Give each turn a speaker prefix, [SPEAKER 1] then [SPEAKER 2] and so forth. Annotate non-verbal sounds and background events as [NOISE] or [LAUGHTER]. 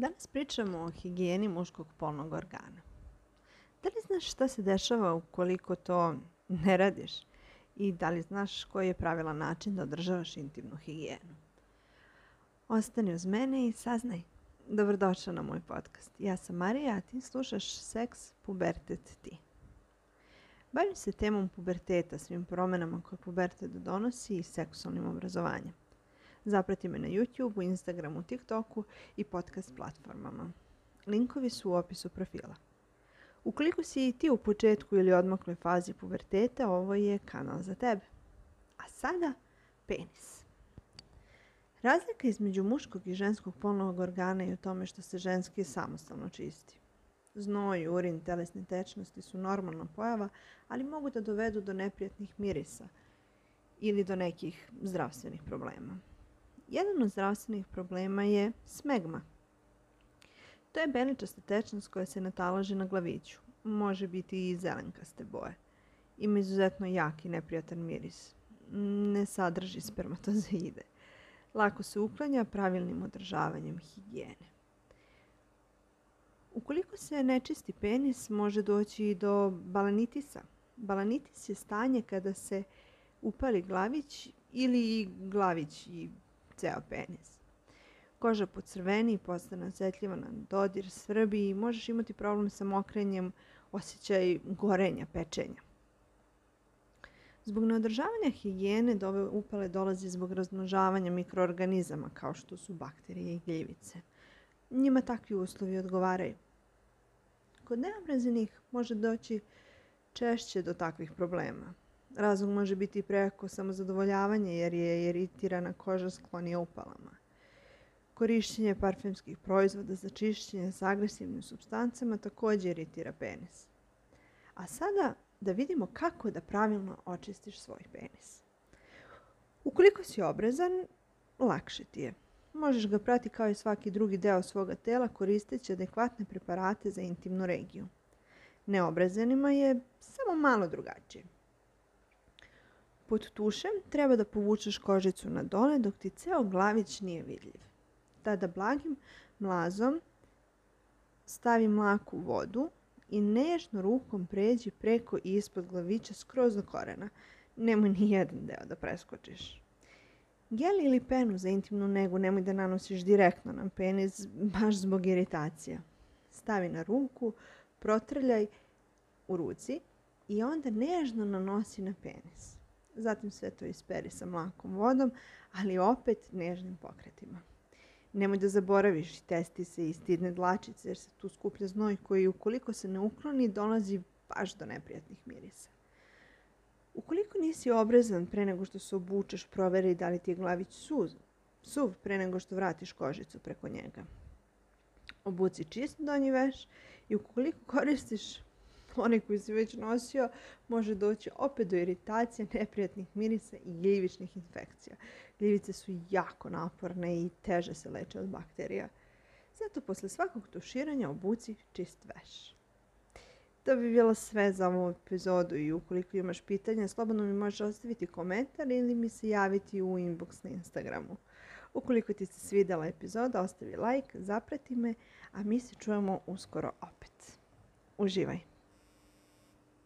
[SPEAKER 1] Danas pričamo o higijeni muškog polnog organa. Da li znaš šta se dešava ukoliko to ne radiš? I da li znaš koji je pravilan način da održavaš intimnu higijenu? Ostani uz mene i saznaj. Dobrodošao na moj podcast. Ja sam Marija, a ti slušaš Seks, Pubertet, Ti. Bavim se temom puberteta, svim promjenama koje pubertet donosi i seksualnim obrazovanjem. Zaprati me na YouTube, Instagramu, TikToku i podcast platformama. Linkovi su u opisu profila. Ukoliko si i ti u početku ili odmakloj fazi puberteta, ovo je kanal za tebe. A sada penis. Razlika između muškog i ženskog polnog organa je u tome što se ženski samostalno čisti. Znoj, urin, telesne tečnosti su normalna pojava, ali mogu da dovedu do neprijatnih mirisa ili do nekih zdravstvenih problema. Jedan od zdravstvenih problema je smegma. To je beličasta tečnost koja se natalaže na glaviću. Može biti i zelenkaste boje. Ima izuzetno jak i neprijatan miris. Ne sadrži spermatozoide. Lako se uklanja pravilnim održavanjem higijene. Ukoliko se nečisti penis, može doći i do balanitisa. Balanitis je stanje kada se upali glavić ili glavić i ceo penis. Koža pocrveni i postane osjetljiva na dodir, srbi i možeš imati problem sa mokrenjem, osjećaj gorenja, pečenja. Zbog neodržavanja higijene dove upale dolazi zbog razmnožavanja mikroorganizama kao što su bakterije i gljivice. Njima takvi uslovi odgovaraju. Kod neobrazenih može doći češće do takvih problema. Razlog može biti preko samozadovoljavanje jer je iritirana koža sklonija upalama. Korišćenje parfemskih proizvoda za čišćenje s agresivnim substancama također iritira penis. A sada da vidimo kako da pravilno očistiš svoj penis. Ukoliko si obrezan, lakše ti je. Možeš ga prati kao i svaki drugi deo svoga tela koristeći adekvatne preparate za intimnu regiju. Neobrezanima je samo malo drugačije. Pod tušem treba da povučeš kožicu na dole dok ti ceo glavić nije vidljiv. Tada blagim mlazom stavi mlaku vodu i nežno rukom pređi preko i ispod glavića skroz do korena. Nemoj ni jedan deo da preskočiš. Gel ili penu za intimnu negu nemoj da nanosiš direktno na penis, baš zbog iritacija. Stavi na ruku, protrljaj u ruci i onda nežno nanosi na penis. Zatim sve to isperi sa mlakom vodom, ali opet nežnim pokretima. Nemoj da zaboraviš i testi se i stidne dlačice jer se tu skuplja znoj koji ukoliko se ne ukloni dolazi baš do neprijatnih mirisa. Ukoliko nisi obrezan pre nego što se obučeš, proveri da li ti je glavić suz, suv pre nego što vratiš kožicu preko njega. Obuci čist donji veš i ukoliko koristiš [LAUGHS] onaj koji si već nosio može doći opet do iritacije, [LAUGHS] neprijatnih mirisa i gljivičnih infekcija. Gljivice su jako naporne i teže se leče od bakterija. Zato posle svakog tuširanja obuci čist veš. To bi bilo sve za ovu epizodu i ukoliko imaš pitanja, slobodno mi možeš ostaviti komentar ili mi se javiti u inbox na Instagramu. Ukoliko ti se svidjela epizoda, ostavi like, zaprati me, a mi se čujemo uskoro opet. Uživaj!